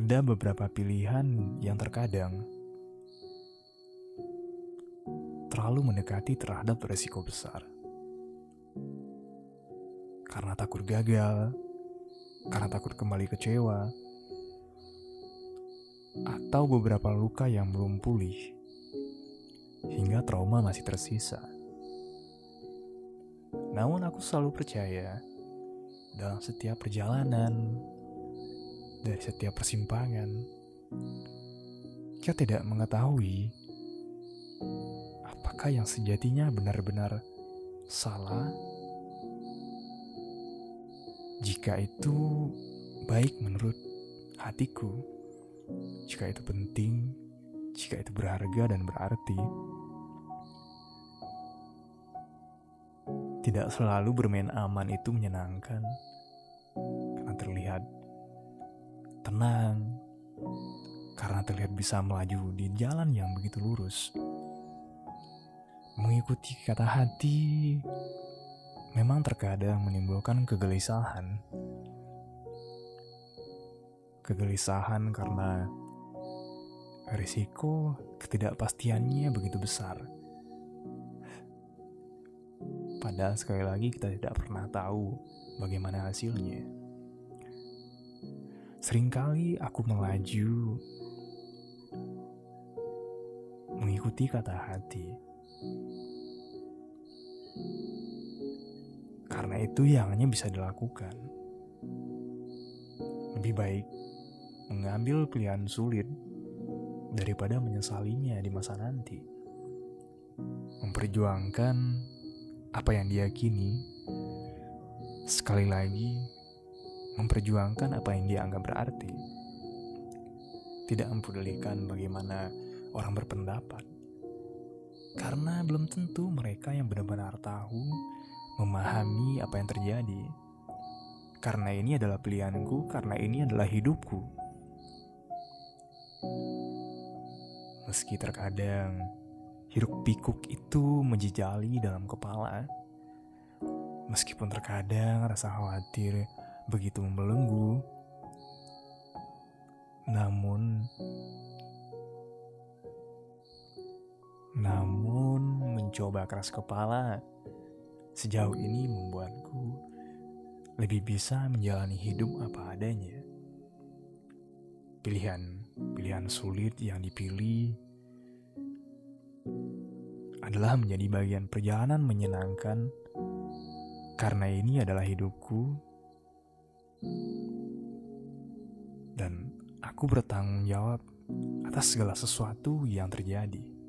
ada beberapa pilihan yang terkadang terlalu mendekati terhadap resiko besar. Karena takut gagal, karena takut kembali kecewa, atau beberapa luka yang belum pulih, hingga trauma masih tersisa. Namun aku selalu percaya dalam setiap perjalanan, dari setiap persimpangan, kita tidak mengetahui apakah yang sejatinya benar-benar salah. Jika itu baik menurut hatiku, jika itu penting, jika itu berharga dan berarti, tidak selalu bermain aman itu menyenangkan. Karena terlihat tenang, karena terlihat bisa melaju di jalan yang begitu lurus. Mengikuti kata hati memang terkadang menimbulkan kegelisahan. Kegelisahan karena risiko ketidakpastiannya begitu besar. Padahal sekali lagi kita tidak pernah tahu bagaimana hasilnya. Seringkali aku melaju mengikuti kata hati karena itu yang hanya bisa dilakukan. Lebih baik mengambil pilihan sulit daripada menyesalinya di masa nanti. Memperjuangkan apa yang diyakini, sekali lagi memperjuangkan apa yang dianggap berarti. Tidak mempedulikan bagaimana orang berpendapat. Karena belum tentu mereka yang benar-benar tahu memahami apa yang terjadi. Karena ini adalah pilihanku, karena ini adalah hidupku. Meski terkadang hiruk pikuk itu menjejali dalam kepala, meskipun terkadang rasa khawatir begitu membelenggu, namun namun mencoba keras kepala sejauh ini membuatku lebih bisa menjalani hidup apa adanya. Pilihan-pilihan sulit yang dipilih adalah menjadi bagian perjalanan menyenangkan karena ini adalah hidupku dan aku bertanggung jawab atas segala sesuatu yang terjadi.